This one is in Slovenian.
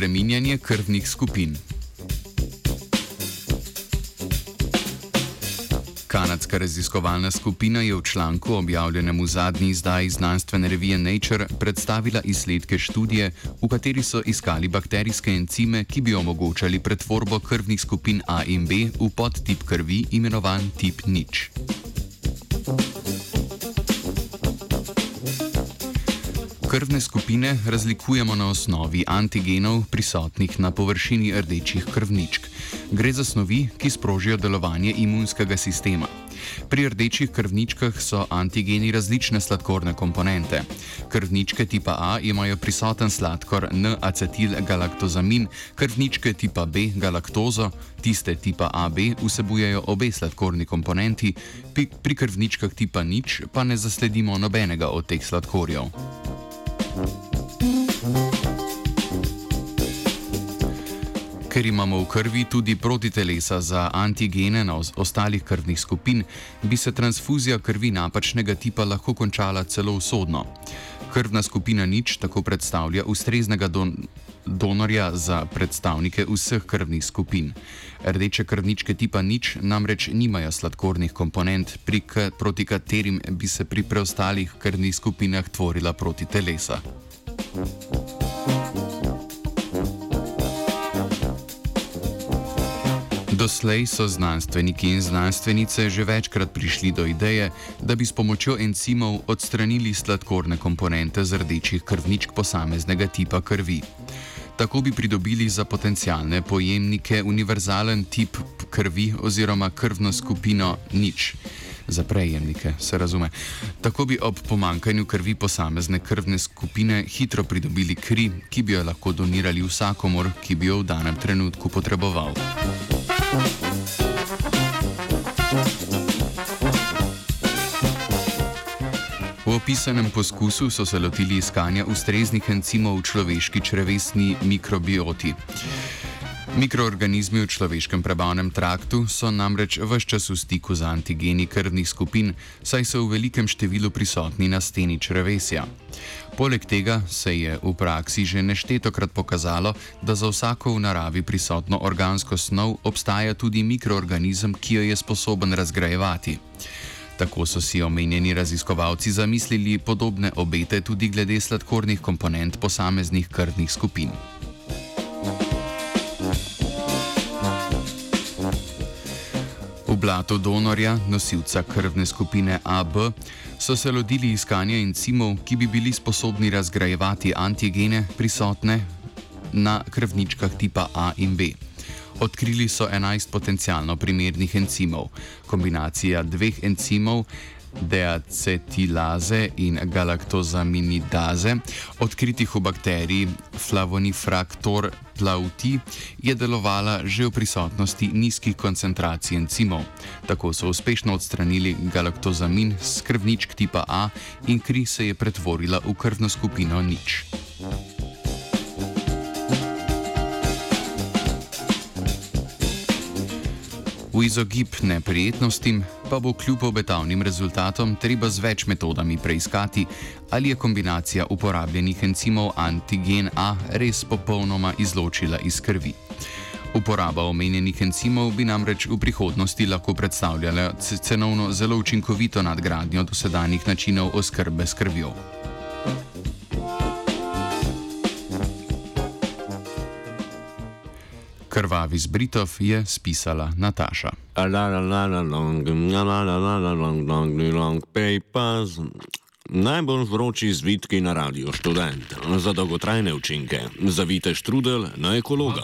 menjanje krvnih skupin. Kanadska raziskovalna skupina je v članku, objavljenem v zadnji izdaji znanstvene revije Nature, predstavila izsledke študije, v kateri so iskali bakterijske encime, ki bi omogočali pretvorbo krvnih skupin A in B v podtip krvi, imenovan tip nič. Krvne skupine razlikujemo na osnovi antigenov prisotnih na površini rdečih krvničk. Gre za snovi, ki sprožijo delovanje imunskega sistema. Pri rdečih krvničkah so antigeni različne sladkorne komponente. Krvničke tipa A imajo prisoten sladkor N-acetilgalaktozamin, krvničke tipa B galaktozo, tiste tipa AB vsebujejo obe sladkorni komponenti, pri krvničkah tipa nič pa ne zasledimo nobenega od teh sladkorjev. Ker imamo v krvi tudi protitelesa za antigene na ostalih krvnih skupin, bi se transfuzija krvi napačnega tipa lahko končala celo usodno. Krvna skupina nič tako predstavlja ustreznega don donorja za predstavnike vseh krvnih skupin. Rdeče krvničke tipa nič namreč nimajo sladkornih komponent, proti katerim bi se pri preostalih krvnih skupinah tvorila protitelesa. Doslej so znanstveniki in znanstvenice že večkrat prišli do ideje, da bi s pomočjo encimov odstranili sladkorne komponente z rdečih krvničk posameznega tipa krvi. Tako bi pridobili za potencijalne pojemnike univerzalen tip krvi oziroma krvno skupino nič za prejemnike, se razume. Tako bi ob pomankanju krvi posamezne krvne skupine hitro pridobili kri, ki bi jo lahko donirali vsakomor, ki bi jo v danem trenutku potreboval. Opisanem poskusu so se lotili iskanja ustreznih encimov v človeški črevesni mikrobioti. Mikroorganizmi v človeškem prebavnem traktu so namreč vse čas v stiku z antigeni krvnih skupin, saj so v velikem številu prisotni na steni črevesja. Poleg tega se je v praksi že neštetokrat pokazalo, da za vsako v naravi prisotno organsko snov obstaja tudi mikroorganizem, ki jo je sposoben razgrajevati. Tako so si omenjeni raziskovalci zamislili podobne obete tudi glede sladkornih komponent posameznih krvnih skupin. blatu donorja, nosilca krvne skupine AB, so se lotili iskanja encimov, ki bi bili sposobni razgrajevati antigene prisotne na krvničkah tipa A in B. Odkrili so 11 potencialno primernih encimov. Kombinacija dveh encimov deacetilaze in galaktozaminidaze, odkritih v bakteriji Flavonifractor plauti, je delovala že v prisotnosti nizkih koncentracij encimov. Tako so uspešno odstranili galaktozamin z krvničk tipa A in kri se je pretvorila v krvno skupino nič. V izogib neprijetnostim pa bo kljub obetavnim rezultatom treba z več metodami preiskati, ali je kombinacija uporabljenih encimov antigen A res popolnoma izločila iz krvi. Uporaba omenjenih encimov bi namreč v prihodnosti lahko predstavljala cenovno zelo učinkovito nadgradnjo dosedanjih načinov oskrbe s krvjo. Krvavi z Britov je spisala Nataša. Najbolj vroči zvitki na radio študent, za dolgotrajne učinke, zavite štrudel na ekologa.